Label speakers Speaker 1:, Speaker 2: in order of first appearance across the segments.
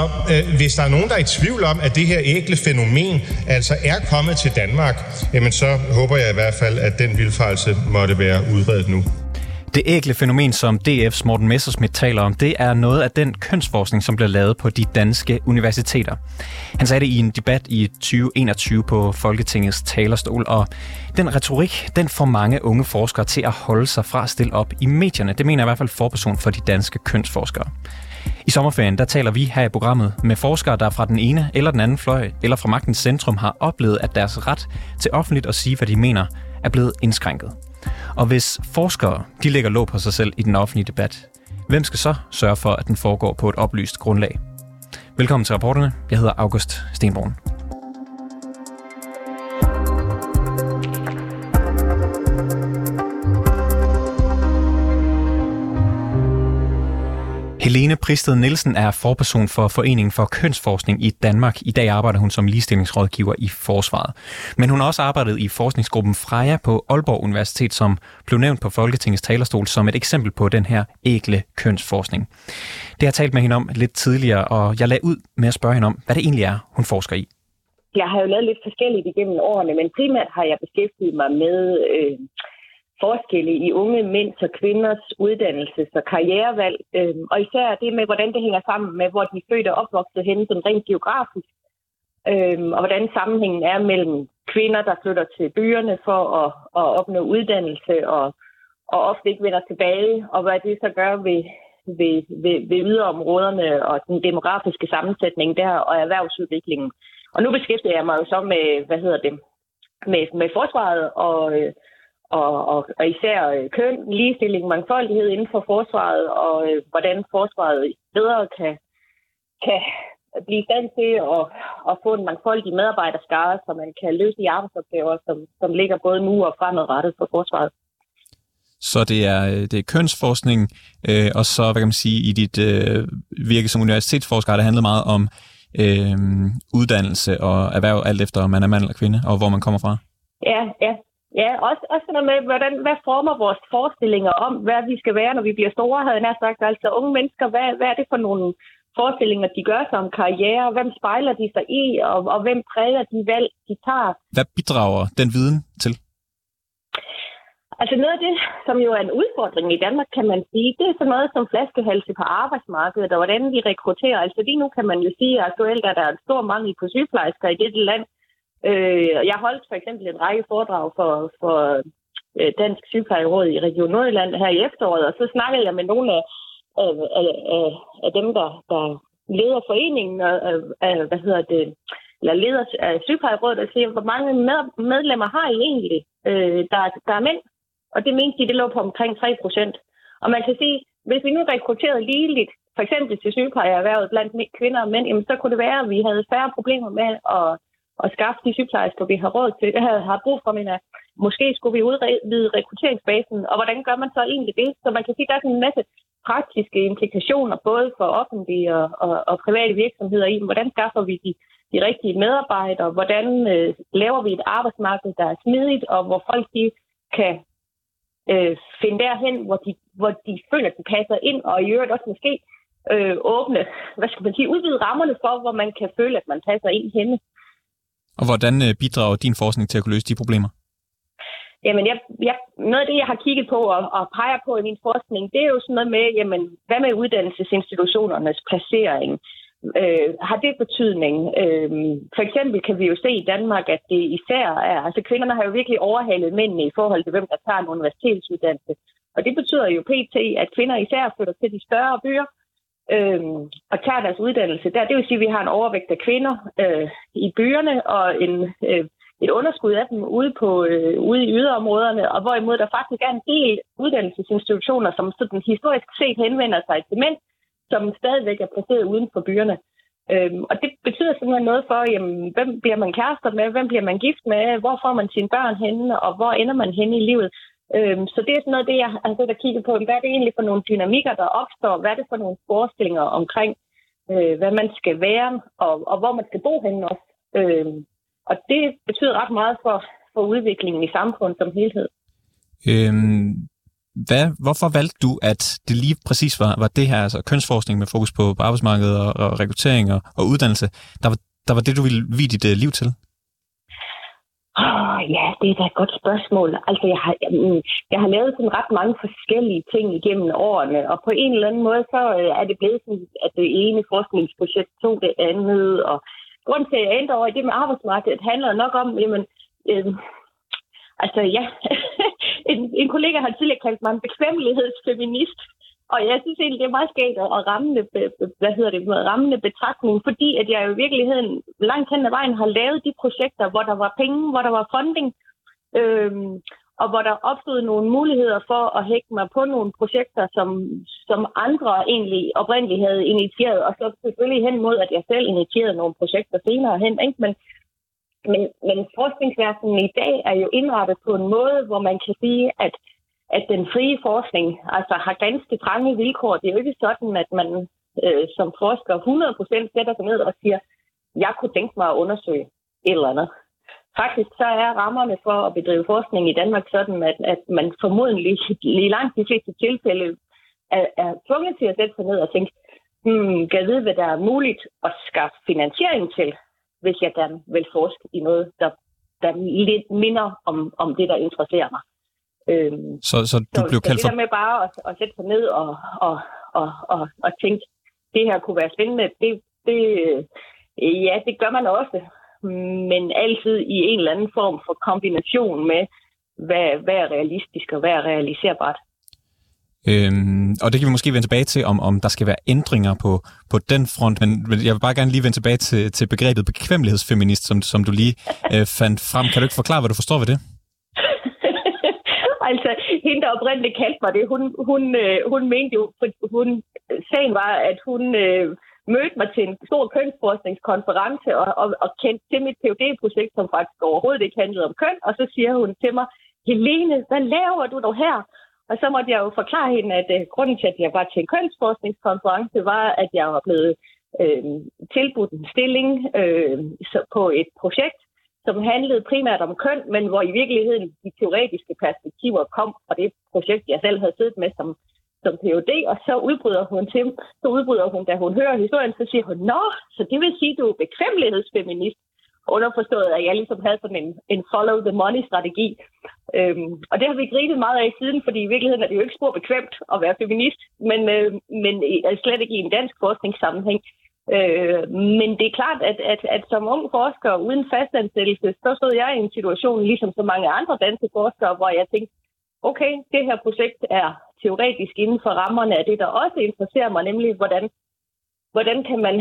Speaker 1: Så øh, hvis der er nogen, der er i tvivl om, at det her ægle fænomen altså er kommet til Danmark, jamen så håber jeg i hvert fald, at den vildfarelse måtte være udredet nu.
Speaker 2: Det ægle fænomen, som DF's Morten Messersmith taler om, det er noget af den kønsforskning, som bliver lavet på de danske universiteter. Han sagde det i en debat i 2021 på Folketingets talerstol, og den retorik, den får mange unge forskere til at holde sig fra at stille op i medierne. Det mener i hvert fald forperson for de danske kønsforskere. I sommerferien der taler vi her i programmet med forskere, der fra den ene eller den anden fløj, eller fra magtens centrum, har oplevet, at deres ret til offentligt at sige, hvad de mener, er blevet indskrænket. Og hvis forskere de lægger låg på sig selv i den offentlige debat, hvem skal så sørge for, at den foregår på et oplyst grundlag? Velkommen til rapporterne. Jeg hedder August Stenbrun. Helene Pristed Nielsen er forperson for Foreningen for Kønsforskning i Danmark. I dag arbejder hun som ligestillingsrådgiver i Forsvaret. Men hun har også arbejdet i forskningsgruppen Freja på Aalborg Universitet, som blev nævnt på Folketingets talerstol som et eksempel på den her ægle kønsforskning. Det har jeg talt med hende om lidt tidligere, og jeg lagde ud med at spørge hende om, hvad det egentlig er, hun forsker i.
Speaker 3: Jeg har jo lavet lidt forskelligt igennem årene, men primært har jeg beskæftiget mig med øh, forskelle i unge mænds og kvinders uddannelses- og karrierevalg, øh, og især det med, hvordan det hænger sammen med, hvor de er født og opvokset henne, sådan rent geografisk, øh, og hvordan sammenhængen er mellem kvinder, der flytter til byerne for at, at opnå uddannelse og, og ofte ikke vender tilbage, og hvad det så gør ved, ved, ved, ved yderområderne og den demografiske sammensætning der og erhvervsudviklingen. Og nu beskæftiger jeg mig jo så med, hvad hedder det, med, med forsvaret og, øh, og, og, og især øh, køn, ligestilling, mangfoldighed inden for forsvaret, og øh, hvordan forsvaret bedre kan, kan blive i stand til at, at få en mangfoldig medarbejderskare, så man kan løse de arbejdsopgaver, som, som ligger både nu og fremadrettet for forsvaret.
Speaker 2: Så det er, det er kønsforskning, øh, og så, hvad kan man sige, i dit øh, virke som universitetsforsker, det handlet meget om øh, uddannelse og erhverv, alt efter om man er mand eller kvinde, og hvor man kommer fra.
Speaker 3: Ja, ja, Ja, også, også noget med, hvordan, hvad former vores forestillinger om, hvad vi skal være, når vi bliver store, havde jeg sagt. Altså unge mennesker, hvad, hvad er det for nogle forestillinger, de gør sig om karriere? Hvem spejler de sig i, og, og hvem præger de valg, de tager?
Speaker 2: Hvad bidrager den viden til?
Speaker 3: Altså noget af det, som jo er en udfordring i Danmark, kan man sige, det er sådan noget som flaskehalse på arbejdsmarkedet, og hvordan vi rekrutterer. Altså lige nu kan man jo sige, at aktuelt er der en stor mangel på sygeplejersker i dette land. Øh, jeg holdt for eksempel en række foredrag for, for øh, Dansk Sygeplejeråd i Region Nordjylland her i efteråret, og så snakkede jeg med nogle af, af, af, af dem, der, der leder foreningen, og, af, hvad hedder det, eller leder af sygeplejerådet, og siger, hvor mange med, medlemmer har I egentlig, øh, der, der er mænd? Og det mente de, det lå på omkring 3 procent. Og man kan sige, hvis vi nu rekrutterede ligeligt, for eksempel til sygeplejeerhvervet blandt kvinder og mænd, jamen, så kunne det være, at vi havde færre problemer med at at skaffe de sygeplejersker, vi har råd til, har, har brug for, men at måske skulle vi udvide rekrutteringsbasen, og hvordan gør man så egentlig det? Så man kan sige, at der er sådan en masse praktiske implikationer, både for offentlige og, og, og private virksomheder i, hvordan skaffer vi de, de rigtige medarbejdere, hvordan øh, laver vi et arbejdsmarked, der er smidigt, og hvor folk de kan øh, finde derhen, hvor de, hvor de føler, at de passer ind, og i øvrigt også måske øh, åbne, hvad skal man sige, udvide rammerne for, hvor man kan føle, at man passer ind henne.
Speaker 2: Og hvordan øh, bidrager din forskning til at kunne løse de problemer?
Speaker 3: Jamen, jeg, jeg, noget af det, jeg har kigget på og, og peger på i min forskning, det er jo sådan noget med, jamen, hvad med uddannelsesinstitutionernes placering? Øh, har det betydning? Øh, for eksempel kan vi jo se i Danmark, at det især er, altså kvinderne har jo virkelig overhalet mændene i forhold til, hvem der tager en universitetsuddannelse. Og det betyder jo pt, at kvinder især flytter til de større byer, øh, og tager deres uddannelse der. Det vil sige, at vi har en overvægt af kvinder øh, i byerne og en, øh, et underskud af dem ude, på, øh, ude i yderområderne, og hvorimod der faktisk er en del uddannelsesinstitutioner, som sådan historisk set henvender sig til mænd, som stadigvæk er placeret uden for byerne. Øhm, og det betyder simpelthen noget for, jamen, hvem bliver man kærester med, hvem bliver man gift med, hvor får man sine børn henne, og hvor ender man henne i livet. Øhm, så det er sådan noget, det jeg har siddet og kigget på. Hvad er det egentlig for nogle dynamikker, der opstår? Hvad er det for nogle forestillinger omkring, øh, hvad man skal være, og, og hvor man skal bo henne også? Øhm, og det betyder ret meget for, for udviklingen i samfundet som helhed.
Speaker 2: Øhm, hvad, hvorfor valgte du, at det lige præcis var, var det her, altså kønsforskning med fokus på, på arbejdsmarkedet og, og rekruttering og, og uddannelse, der var, der var det, du ville vide dit uh, liv til?
Speaker 3: Oh, ja, det er da et godt spørgsmål. Altså, jeg har, jeg, jeg har lavet sådan ret mange forskellige ting igennem årene, og på en eller anden måde, så øh, er det blevet sådan, at det ene forskningsprojekt tog det andet, og grund til, at jeg endte over i det med arbejdsmarkedet, handler nok om, jamen, øh, altså ja, en, en kollega har tidligere kaldt mig en bekvemmelighedsfeminist, og jeg synes egentlig, det er meget skægt og rammende, hvad hedder det, rammende betragtning, fordi at jeg jo i virkeligheden langt hen ad vejen har lavet de projekter, hvor der var penge, hvor der var funding, øhm, og hvor der opstod nogle muligheder for at hække mig på nogle projekter, som, som andre egentlig oprindeligt havde initieret, og så selvfølgelig hen mod, at jeg selv initierede nogle projekter senere hen. Ikke? Men, men, men forskningsverdenen i dag er jo indrettet på en måde, hvor man kan sige, at at den frie forskning altså har ganske trange vilkår. Det er jo ikke sådan, at man øh, som forsker 100% sætter sig ned og siger, jeg kunne tænke mig at undersøge et eller andet. Faktisk så er rammerne for at bedrive forskning i Danmark sådan, at, at man formodentlig i langt de fleste tilfælde er, er tvunget til at sætte sig ned og tænke, hmm, kan jeg vide, hvad der er muligt at skaffe finansiering til, hvis jeg gerne vil forske i noget, der, der lidt minder om, om det, der interesserer mig.
Speaker 2: Øhm, så, så du så, blev kaldt
Speaker 3: for... det der med bare at, at sætte sig ned og, og, og, og, og tænke, det her kunne være spændende, det, det, ja, det gør man også. Men altid i en eller anden form for kombination med, hvad, hvad er realistisk og hvad er realiserbart.
Speaker 2: Øhm, og det kan vi måske vende tilbage til, om, om der skal være ændringer på, på den front, men jeg vil bare gerne lige vende tilbage til, til begrebet bekvemmelighedsfeminist, som, som du lige øh, fandt frem. Kan du ikke forklare, hvad du forstår ved det?
Speaker 3: Altså, hende, der oprindeligt kaldte mig det, hun, hun, øh, hun mente jo, hun, sagen var, at hun øh, mødte mig til en stor kønsforskningskonference og, og, og kendte til mit phd projekt som faktisk overhovedet ikke handlede om køn, og så siger hun til mig, Helene, hvad laver du dog her? Og så måtte jeg jo forklare hende, at øh, grunden til, at jeg var til en kønsforskningskonference, var, at jeg var blevet øh, tilbudt en stilling øh, så på et projekt, som handlede primært om køn, men hvor i virkeligheden de teoretiske perspektiver kom fra det projekt, jeg selv havde siddet med som, som PhD, og så udbryder hun til, så udbryder hun, da hun hører historien, så siger hun, Nå, så det vil sige, du er bekvemmelighedsfeminist. Underforstået, at jeg ligesom havde sådan en, en follow the money strategi. Øhm, og det har vi grinet meget af siden, fordi i virkeligheden er det jo ikke spor bekvemt at være feminist, men, øh, men slet ikke i en dansk forskningssammenhæng. Øh, men det er klart, at, at, at som ung forsker uden fastansættelse, så stod jeg i en situation, ligesom så mange andre danske forskere, hvor jeg tænkte, okay, det her projekt er teoretisk inden for rammerne af det, der også interesserer mig, nemlig hvordan, hvordan kan man,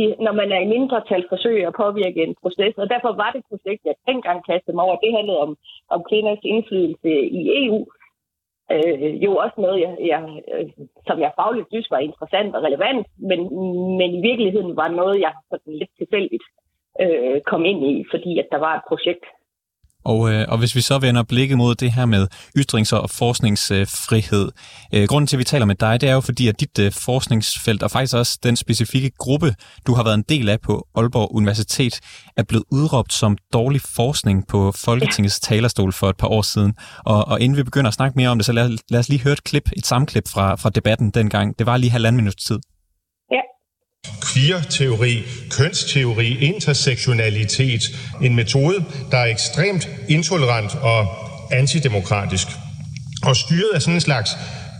Speaker 3: i, når man er i mindretal, forsøge at påvirke en proces. Og derfor var det projekt, jeg dengang kastede mig over. Det handlede om, om kvinders indflydelse i EU øh, jo også noget, jeg, jeg, øh, som jeg fagligt synes var interessant og relevant, men, men i virkeligheden var noget, jeg sådan lidt tilfældigt øh, kom ind i, fordi at der var et projekt,
Speaker 2: og, øh, og hvis vi så vender blikket mod det her med ytrings- og forskningsfrihed. Øh, grunden til, at vi taler med dig, det er jo fordi, at dit øh, forskningsfelt, og faktisk også den specifikke gruppe, du har været en del af på Aalborg Universitet, er blevet udråbt som dårlig forskning på Folketingets talerstol for et par år siden. Og, og inden vi begynder at snakke mere om det, så lad, lad os lige høre et klip, et samklip fra, fra debatten dengang. Det var lige halvanden minuts tid
Speaker 1: queer-teori, kønsteori, intersektionalitet. En metode, der er ekstremt intolerant og antidemokratisk. Og styret af sådan en slags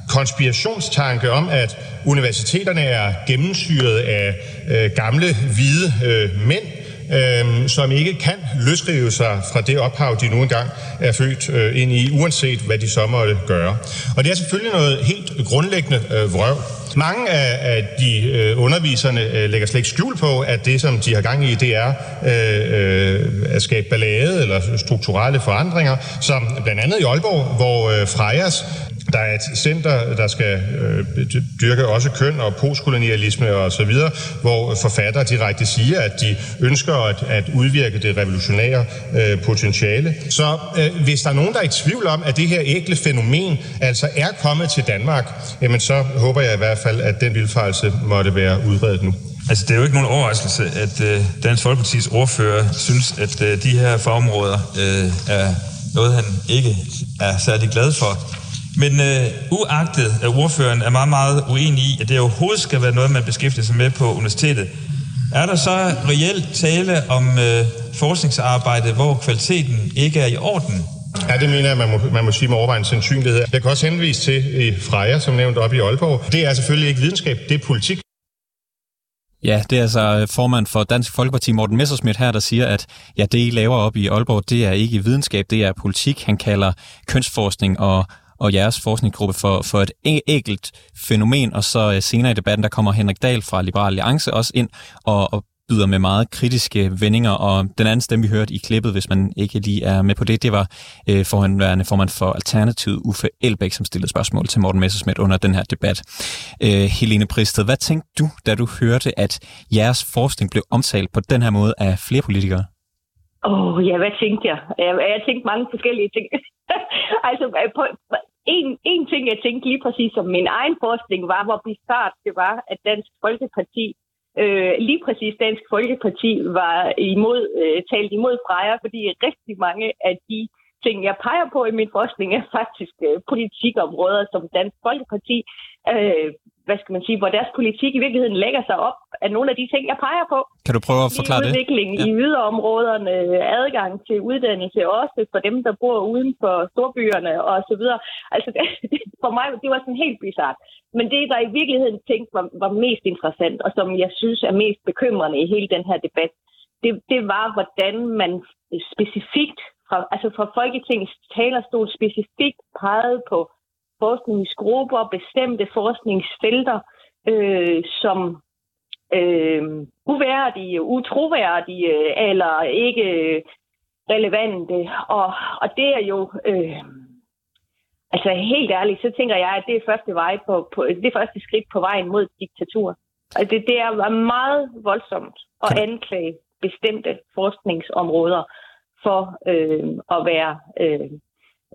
Speaker 1: konspirationstanke om, at universiteterne er gennemsyret af øh, gamle, hvide øh, mænd, øh, som ikke kan løsrive sig fra det ophav, de nu engang er født øh, ind i, uanset hvad de så måtte gøre. Og det er selvfølgelig noget helt grundlæggende øh, vrøv. Mange af, af de øh, underviserne øh, lægger slet ikke skjul på, at det, som de har gang i, det er øh, øh, at skabe ballade eller strukturelle forandringer, som blandt andet i Aalborg, hvor øh, Frejas der er et center, der skal øh, dyrke også køn og postkolonialisme og så videre, hvor forfattere direkte siger, at de ønsker at, at udvirke det revolutionære øh, potentiale. Så øh, hvis der er nogen, der er i tvivl om, at det her ægle fænomen altså er kommet til Danmark, jamen så håber jeg i hvert fald, at den vildfarelse måtte være udredet nu.
Speaker 4: Altså, det er jo ikke nogen overraskelse, at øh, Dansk Folkepartis ordfører synes, at øh, de her fagområder øh, er noget, han ikke er særlig glad for. Men øh, uagtet, at ordføreren er meget, meget uenig i, at det overhovedet skal være noget, man beskæftiger sig med på universitetet, er der så reelt tale om øh, forskningsarbejde, hvor kvaliteten ikke er i orden?
Speaker 1: Ja, det mener jeg, man må, man må sige med overvejende sandsynlighed. Jeg kan også henvise til i Freja, som nævnt op i Aalborg. Det er selvfølgelig ikke videnskab, det er politik.
Speaker 2: Ja, det er altså formand for Dansk Folkeparti, Morten Messersmith her, der siger, at ja, det, I laver op i Aalborg, det er ikke videnskab, det er politik. Han kalder kønsforskning og og jeres forskningsgruppe for, for et e-, enkelt fænomen, og så øh, senere i debatten, der kommer Henrik Dahl fra Liberal Alliance også ind og, og byder med meget kritiske vendinger, og den anden stemme, vi hørte i klippet, hvis man ikke lige er med på det, det var øh, forhåndværende formand for Alternativet, Uffe Elbæk, som stillede spørgsmål til Morten Messerschmidt under den her debat. Øh, Helene Pristed, hvad tænkte du, da du hørte, at jeres forskning blev omtalt på den her måde af flere politikere?
Speaker 3: Åh, oh, ja, hvad tænkte jeg? Jeg, jeg tænkte mange forskellige ting. altså, på, en, en ting, jeg tænkte lige præcis som min egen forskning var, hvor bizart det var, at Dansk Folkeparti, øh, lige præcis Dansk Folkeparti, var imod, øh, talt imod Freja, fordi rigtig mange af de ting, jeg peger på i min forskning, er faktisk øh, politikområder, som Dansk Folkeparti øh, hvad skal man sige, hvor deres politik i virkeligheden lægger sig op af nogle af de ting, jeg peger på.
Speaker 2: Kan du prøve at forklare
Speaker 3: det? Udvikling ja. i yderområderne, adgang til uddannelse også for dem, der bor uden for storbyerne og så videre. Altså, det, for mig, det var sådan helt bizart. Men det, der i virkeligheden tænkte var, var mest interessant, og som jeg synes er mest bekymrende i hele den her debat, det, det var, hvordan man specifikt, fra, altså fra Folketingets talerstol specifikt pegede på forskningsgrupper, bestemte forskningsfelter, øh, som øh, uværdige, utroværdige eller ikke relevante. Og, og det er jo... Øh, altså helt ærligt, så tænker jeg, at det er første, vej på, på, det er første skridt på vejen mod diktatur. Og det, det er meget voldsomt at anklage bestemte forskningsområder for øh, at være øh,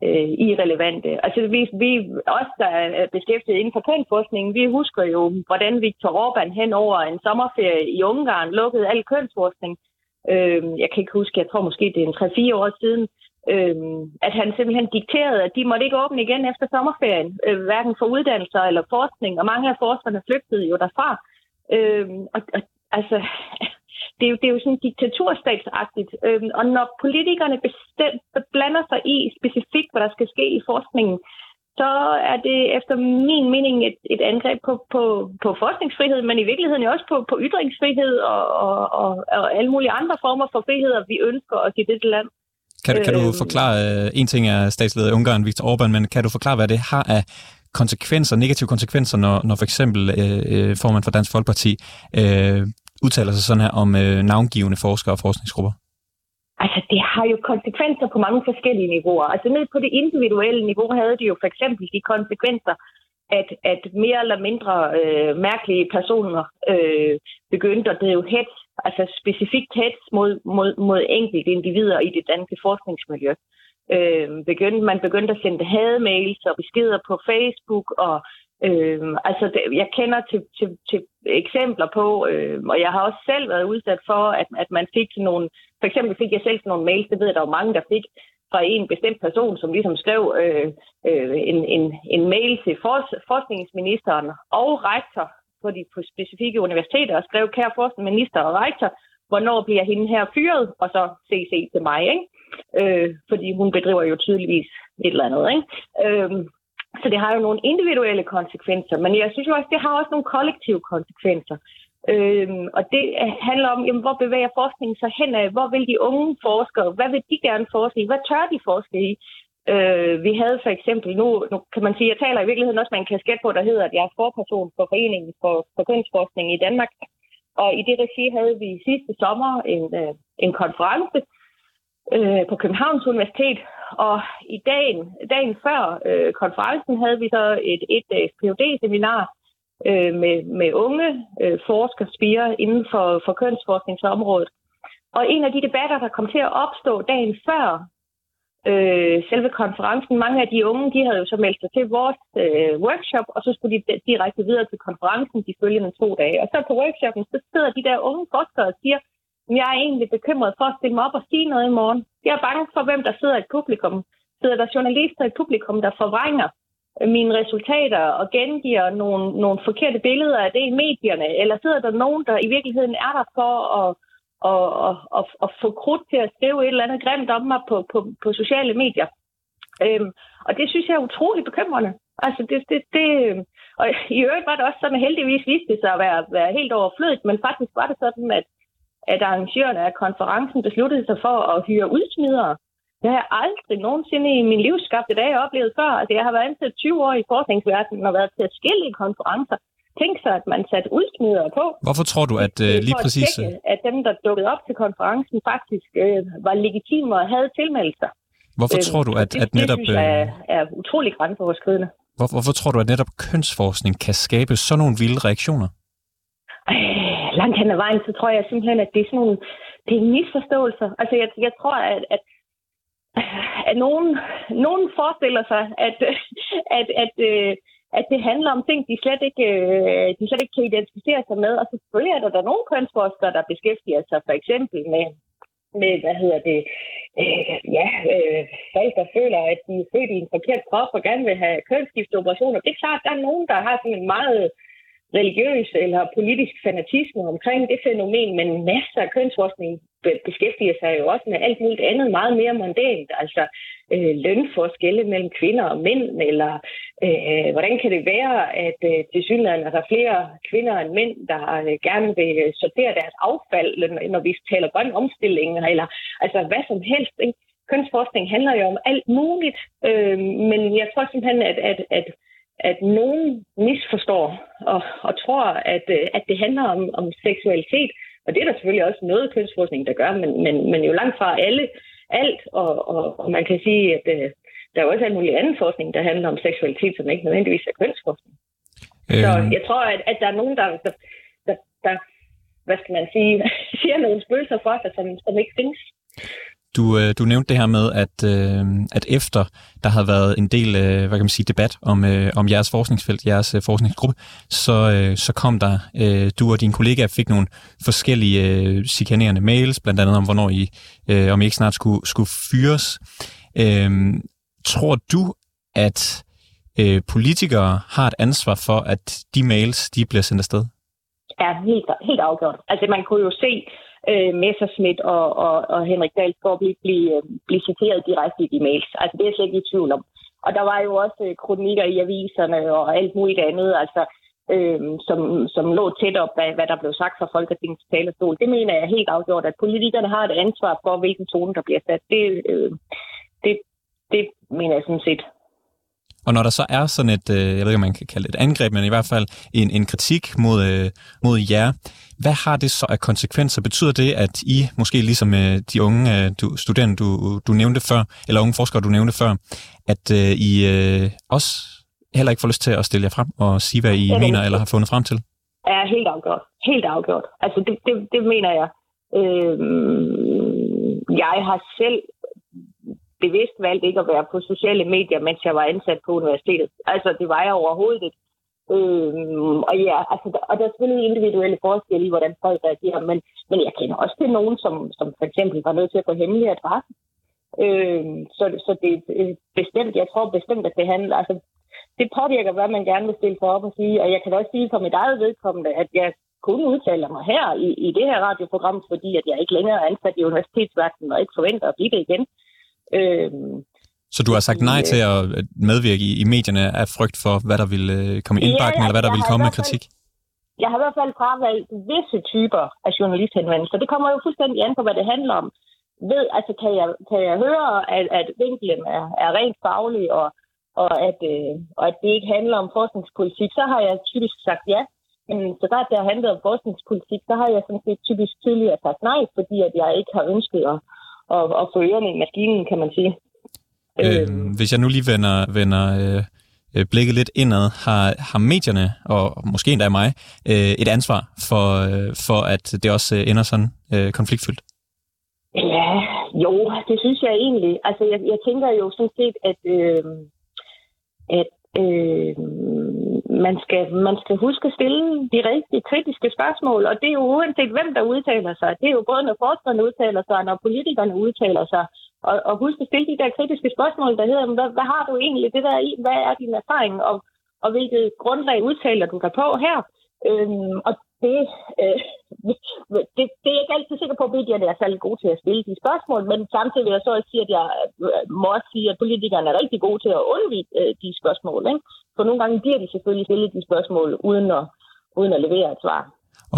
Speaker 3: øh, irrelevante. Altså vi, vi os, der er beskæftiget inden for kønsforskningen, vi husker jo, hvordan Viktor Orbán hen over en sommerferie i Ungarn lukkede al kønsforskning. Øh, jeg kan ikke huske, jeg tror måske det er en 3-4 år siden, øh, at han simpelthen dikterede, at de måtte ikke åbne igen efter sommerferien, øh, hverken for uddannelser eller forskning, og mange af forskerne flygtede jo derfra. Øh, og, og altså, det er jo, det er jo sådan diktaturstatsagtigt. Øhm, og når politikerne bestemt blander sig i specifikt, hvad der skal ske i forskningen, så er det efter min mening et, et angreb på, på, på forskningsfrihed, men i virkeligheden også på, på ytringsfrihed og, og, og, og alle mulige andre former for friheder, vi ønsker os i dette land.
Speaker 2: Kan, kan du øhm. forklare, øh, en ting er statsleder i Ungarn, Viktor Orbán, men kan du forklare, hvad det har af konsekvenser, negative konsekvenser, når, når for eksempel øh, øh formand for Dansk Folkeparti øh, udtaler sig sådan her om øh, navngivende forskere og forskningsgrupper?
Speaker 3: Altså, det har jo konsekvenser på mange forskellige niveauer. Altså, ned på det individuelle niveau havde det jo for eksempel de konsekvenser, at, at mere eller mindre øh, mærkelige personer øh, begyndte at drive hets, altså specifikt hets mod, mod, mod enkelte individer i det danske forskningsmiljø. Øh, begyndte, man begyndte at sende hademails og beskeder på Facebook og Øh, altså, det, jeg kender til, til, til eksempler på, øh, og jeg har også selv været udsat for, at, at man fik sådan nogle, for eksempel fik jeg selv sådan nogle mails, det ved jeg, der var mange, der fik fra en bestemt person, som ligesom skrev øh, øh, en, en, en mail til forskningsministeren og rektor på de på specifikke universiteter og skrev, kære forskningsminister og rektor, hvornår bliver hende her fyret, og så CC til mig, ikke? Øh, fordi hun bedriver jo tydeligvis et eller andet. Ikke? Øh, så det har jo nogle individuelle konsekvenser, men jeg synes jo også, det har også nogle kollektive konsekvenser. Øhm, og det handler om, jamen, hvor bevæger forskningen sig hen af? Hvor vil de unge forskere? Hvad vil de gerne forske i? Hvad tør de forske i? Øh, vi havde for eksempel nu, nu kan man sige, jeg taler i virkeligheden også med en kasket på, der hedder, at jeg er forperson for Foreningen for, for Kønsforskning i Danmark. Og i det regi havde vi sidste sommer en, øh, en konference, øh, på Københavns Universitet, og i dagen, dagen før øh, konferencen havde vi så et et-dages phd seminar øh, med, med unge øh, forskerspirer inden for, for kønsforskningsområdet. Og en af de debatter, der kom til at opstå dagen før øh, selve konferencen. Mange af de unge, de havde jo så meldt sig til vores øh, workshop, og så skulle de direkte videre til konferencen de følgende to dage. Og så på workshoppen, så sidder de der unge forskere og siger, jeg er egentlig bekymret for at stille mig op og sige noget i morgen. Jeg er bange for, hvem der sidder i et publikum. Sidder der journalister i et publikum, der forvrænger øh, mine resultater og gengiver nogle, nogle forkerte billeder af det i medierne? Eller sidder der nogen, der i virkeligheden er der for at at, at, at, at få krudt til at skrive et eller andet grimt om mig på, på, på sociale medier. Øhm, og det synes jeg er utrolig bekymrende. Altså det, det, det, øh, og i øvrigt var det også sådan, at heldigvis viste det sig at være, være helt overflødigt, men faktisk var det sådan, at, at arrangørerne af konferencen besluttede sig for at hyre udsmidere. Det har jeg aldrig nogensinde i min livsskabte dag oplevet før. Altså, jeg har været ansat 20 år i forskningsverdenen og været til at skille konferencer tænke sig, at man satte udsmidere på.
Speaker 2: Hvorfor tror du, at øh, lige præcis...
Speaker 3: At, tjekke, at dem, der dukkede op til konferencen, faktisk øh, var legitime og havde tilmeldt sig.
Speaker 2: Hvorfor øh, tror du, at,
Speaker 3: det,
Speaker 2: at netop...
Speaker 3: Det synes jeg er, er utrolig grænseoverskridende.
Speaker 2: Hvor, hvorfor tror du, at netop kønsforskning kan skabe sådan nogle vilde reaktioner?
Speaker 3: Langt hen ad vejen, så tror jeg simpelthen, at det er sådan nogle det er misforståelser. Altså, jeg, jeg tror, at, at at nogen, nogen forestiller sig, at, at, at, at, at det handler om ting, de slet ikke, øh, de slet ikke kan identificere sig med. Og selvfølgelig er der, der nogle kønsforskere, der beskæftiger sig for eksempel med, med hvad hedder det, øh, ja, øh, folk, der føler, at de er født i en forkert krop og gerne vil have kønsskifteoperationer. Det er klart, der er nogen, der har sådan en meget religiøs eller politisk fanatisme omkring det fænomen, men masser af kønsforskning beskæftiger sig jo også med alt muligt andet meget mere mondant, altså øh, lønforskelle mellem kvinder og mænd, eller øh, hvordan kan det være, at øh, til synligheden er der flere kvinder end mænd, der øh, gerne vil øh, sortere deres affald, når vi taler grøn omstilling, eller altså hvad som helst. Ikke? Kønsforskning handler jo om alt muligt, øh, men jeg tror simpelthen, at, at, at at nogen misforstår og, og tror, at, øh, at det handler om, om seksualitet. Og det er der selvfølgelig også noget kønsforskning, der gør, men, men, men jo langt fra alle, alt. Og, og, og man kan sige, at øh, der er også alt mulig anden forskning, der handler om seksualitet, som ikke nødvendigvis er kønsforskning. Øh... Så jeg tror, at, at der er nogen, der, der, der, der hvad skal man sige, siger nogle spøgelser for sig, som, som ikke findes.
Speaker 2: Du, øh, du nævnte det her med, at, øh, at efter der havde været en del øh, hvad kan man sige, debat om, øh, om jeres forskningsfelt, jeres øh, forskningsgruppe, så, øh, så kom der, øh, du og dine kollegaer fik nogle forskellige øh, chikanerende mails, blandt andet om, hvornår I, øh, om I ikke snart skulle, skulle fyres. Øh, tror du, at øh, politikere har et ansvar for, at de mails de bliver sendt afsted?
Speaker 3: Ja, helt, helt afgjort. Altså man kunne jo se, øh, Messerschmidt og, og, og Henrik Dahlsgaard blive, blive, øh, blive citeret direkte i de mails. Altså det er jeg slet ikke i tvivl om. Og der var jo også øh, kronikker i aviserne og alt muligt andet, altså, øh, som, som lå tæt op af, hvad der blev sagt fra Folketingets talerstol. Det mener jeg helt afgjort, at politikerne har et ansvar for, hvilken tone der bliver sat. Det, øh, det, det mener jeg sådan set
Speaker 2: og når der så er sådan et, øh, jeg ved ikke, om man kan kalde det et angreb, men i hvert fald en, en kritik mod, øh, mod jer, hvad har det så af konsekvenser? Betyder det, at I, måske ligesom øh, de unge du, studerende, du, du nævnte før, eller unge forskere, du nævnte før, at I også heller ikke får lyst til at stille jer frem og sige, hvad I mener eller har fundet frem til?
Speaker 3: Ja, helt afgjort. Helt afgjort. Altså, det, det, det mener jeg. Øhm, jeg har selv bevidst valgt ikke at være på sociale medier, mens jeg var ansat på universitetet. Altså, det var jeg overhovedet ikke. Øhm, og ja, altså, og der er selvfølgelig individuelle forskelle i, hvordan folk reagerer, men, men jeg kender også til nogen, som, som for eksempel var nødt til at få hemmelig adresse. Øhm, så, så det er bestemt, jeg tror bestemt, at det handler, altså, det påvirker, hvad man gerne vil stille for op og sige, og jeg kan også sige for mit eget vedkommende, at jeg kun udtaler mig her i, i det her radioprogram, fordi at jeg ikke længere er ansat i universitetsverdenen og ikke forventer at blive det igen.
Speaker 2: Øhm, så du har sagt nej til at medvirke i, i medierne af frygt for, hvad der vil øh, komme i indbakken, ja, eller hvad der vil komme med kritik?
Speaker 3: Jeg har i hvert fald fravalgt visse typer af journalisthenvendelser. Det kommer jo fuldstændig an på, hvad det handler om. Ved, altså kan jeg, kan jeg høre, at, at vinklen er, er rent faglig, og, og, at, øh, og at det ikke handler om forskningspolitik, så har jeg typisk sagt ja. Men så der, der handler om forskningspolitik, så har jeg sådan set typisk tidligere sagt nej, fordi at jeg ikke har ønsket at, og, og få ørerne i maskinen, kan man sige.
Speaker 2: Øh, hvis jeg nu lige vender, vender øh, øh, blikket lidt indad, har, har medierne, og måske endda mig, øh, et ansvar for, øh, for at det også øh, ender sådan øh, konfliktfyldt?
Speaker 3: Ja, jo, det synes jeg egentlig. Altså, jeg, jeg tænker jo sådan set, at, øh, at øh, man, skal, man skal huske at stille de rigtige kritiske spørgsmål, og det er jo uanset hvem der udtaler sig. Det er jo både når forskerne udtaler sig, og når politikerne udtaler sig. Og, og husk at stille de der kritiske spørgsmål, der hedder, hvad, hvad har du egentlig det der i? Hvad er din erfaring, og, og hvilket grundlag udtaler du dig på her? Øhm, og det, øh, det, det er jeg ikke altid sikker på, at medierne er særlig gode til at stille de spørgsmål, men samtidig vil jeg så også sige, at jeg øh, må også sige, at politikerne er rigtig gode til at undvige øh, de spørgsmål. Ikke? Så nogle gange bliver de selvfølgelig stillet de spørgsmål, uden at, uden at levere et svar.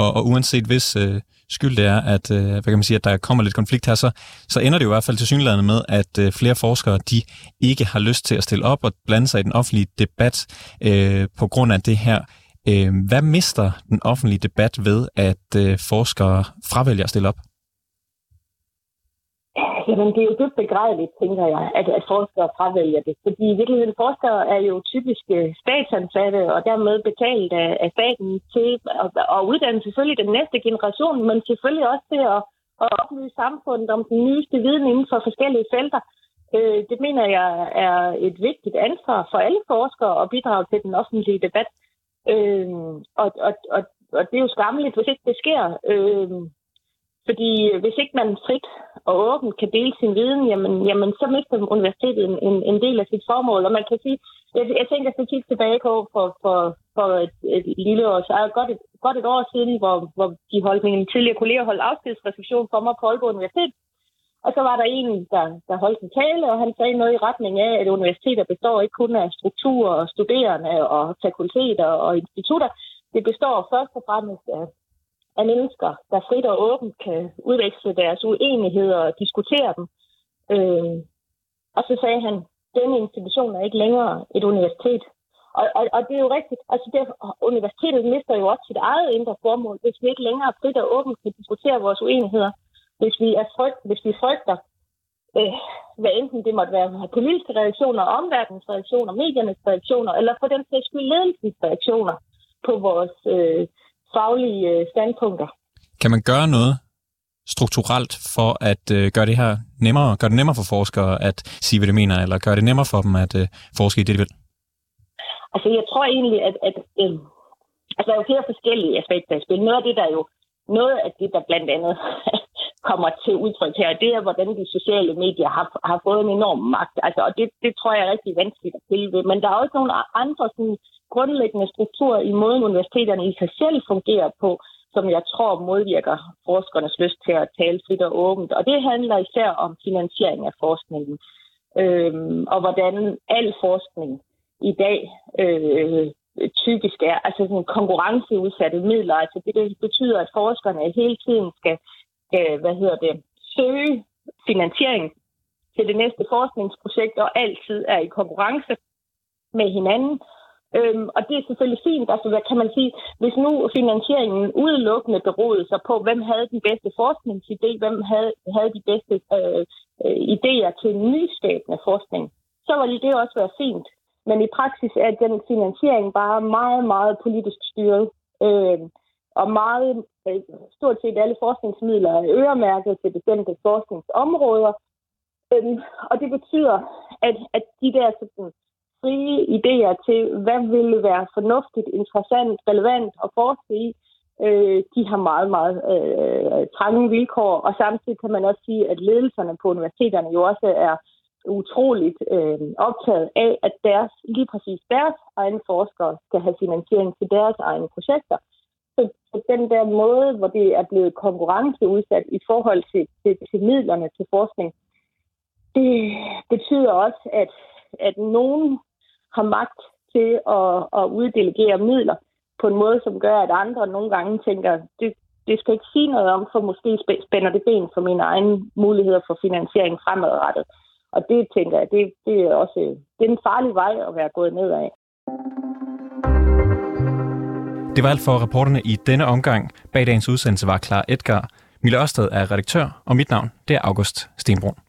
Speaker 2: Og, og uanset hvis øh, skyld det er, at, øh, hvad kan man sige, at der kommer lidt konflikt her, så, så ender det jo i hvert fald til synligheden med, at øh, flere forskere de ikke har lyst til at stille op og blande sig i den offentlige debat øh, på grund af det her Øh, hvad mister den offentlige debat ved, at øh, forskere fravælger at stille op?
Speaker 3: Altså, Jamen, det er jo dybt begrædeligt, tænker jeg, at, at forskere fravælger det. Fordi i virkeligheden, forskere er jo typisk øh, statsansatte, og dermed betalt af, af staten til at, at uddanne selvfølgelig den næste generation, men selvfølgelig også til at, at oplyse samfundet om den nyeste viden inden for forskellige felter. Øh, det mener jeg er et vigtigt ansvar for alle forskere at bidrage til den offentlige debat. Øh, og, og, og, og det er jo skammeligt, hvis ikke det sker. Øh, fordi øh, hvis ikke man frit og åbent kan dele sin viden, jamen, jamen så mister universitetet en, en, en del af sit formål. Og man kan sige, jeg, jeg tænker så kigge tilbage på for, for, for et, et lille år, så er godt et, godt et år siden, hvor, hvor de holdt mine tidligere kolleger holdt afskedsreception for mig på Aalborg Universitet. Og så var der en, der, der holdt en tale, og han sagde noget i retning af, at universiteter består ikke kun af strukturer og studerende og fakulteter og institutter. Det består først og fremmest af, af mennesker, der frit og åbent kan udveksle deres uenigheder og diskutere dem. Øh, og så sagde han, denne institution er ikke længere et universitet. Og, og, og det er jo rigtigt. Altså det, universitetet mister jo også sit eget indre formål, hvis vi ikke længere frit og åbent kan diskutere vores uenigheder hvis vi, er frygt, hvis vi frygter, øh, hvad enten det måtte være politiske reaktioner, omverdens reaktioner, mediernes reaktioner, eller for den sags skyld ledelsens reaktioner på vores øh, faglige øh, standpunkter.
Speaker 2: Kan man gøre noget strukturelt for at øh, gøre det her nemmere, gøre det nemmere for forskere at sige, hvad de mener, eller gøre det nemmere for dem at øh, forske i det, de vil?
Speaker 3: Altså, jeg tror egentlig, at, at øh, altså, der er jo flere forskellige aspekter i spil. Noget af det, der er jo noget af det, der blandt andet kommer til udtryk her, det er, hvordan de sociale medier har, har fået en enorm magt. Altså, og det, det tror jeg er rigtig vanskeligt at tilvide. Men der er også nogle andre sådan, grundlæggende struktur i måden, universiteterne i sig selv fungerer på, som jeg tror modvirker forskernes lyst til at tale frit og åbent. Og det handler især om finansiering af forskningen. øh, og hvordan al forskning i dag øh, typisk er, altså sådan konkurrenceudsatte midler. Altså det betyder, at forskerne hele tiden skal skal hvad hedder det, søge finansiering til det næste forskningsprojekt, og altid er i konkurrence med hinanden. Øhm, og det er selvfølgelig fint, altså hvad kan man sige, hvis nu finansieringen udelukkende beroede sig på, hvem havde den bedste forskningsidé, hvem havde, havde de bedste øh, øh, idéer til nyskabende forskning, så ville det også være fint. Men i praksis er den finansiering bare meget, meget politisk styret. Øh, og meget, øh, stort set alle forskningsmidler er øremærket til bestemte forskningsområder. Øhm, og det betyder, at, at de der sådan, frie idéer til, hvad ville være fornuftigt, interessant, relevant at forske i, øh, de har meget, meget øh, trange vilkår. Og samtidig kan man også sige, at ledelserne på universiteterne jo også er utroligt øh, optaget af, at deres, lige præcis deres egne forskere skal have finansiering til deres egne projekter. Så den der måde, hvor det er blevet konkurrenceudsat i forhold til, til, til midlerne til forskning, det betyder også, at, at nogen har magt til at, at uddelegere midler på en måde, som gør, at andre nogle gange tænker, det, det skal ikke sige noget om, for måske spænder det ben for mine egne muligheder for finansiering fremadrettet. Og det tænker jeg, det, det er også det er en farlig vej at være gået ned af.
Speaker 2: Det var alt for reporterne i denne omgang. Bag dagens udsendelse var Klar Edgar. Mille Ørsted er redaktør, og mit navn det er August Stenbrun.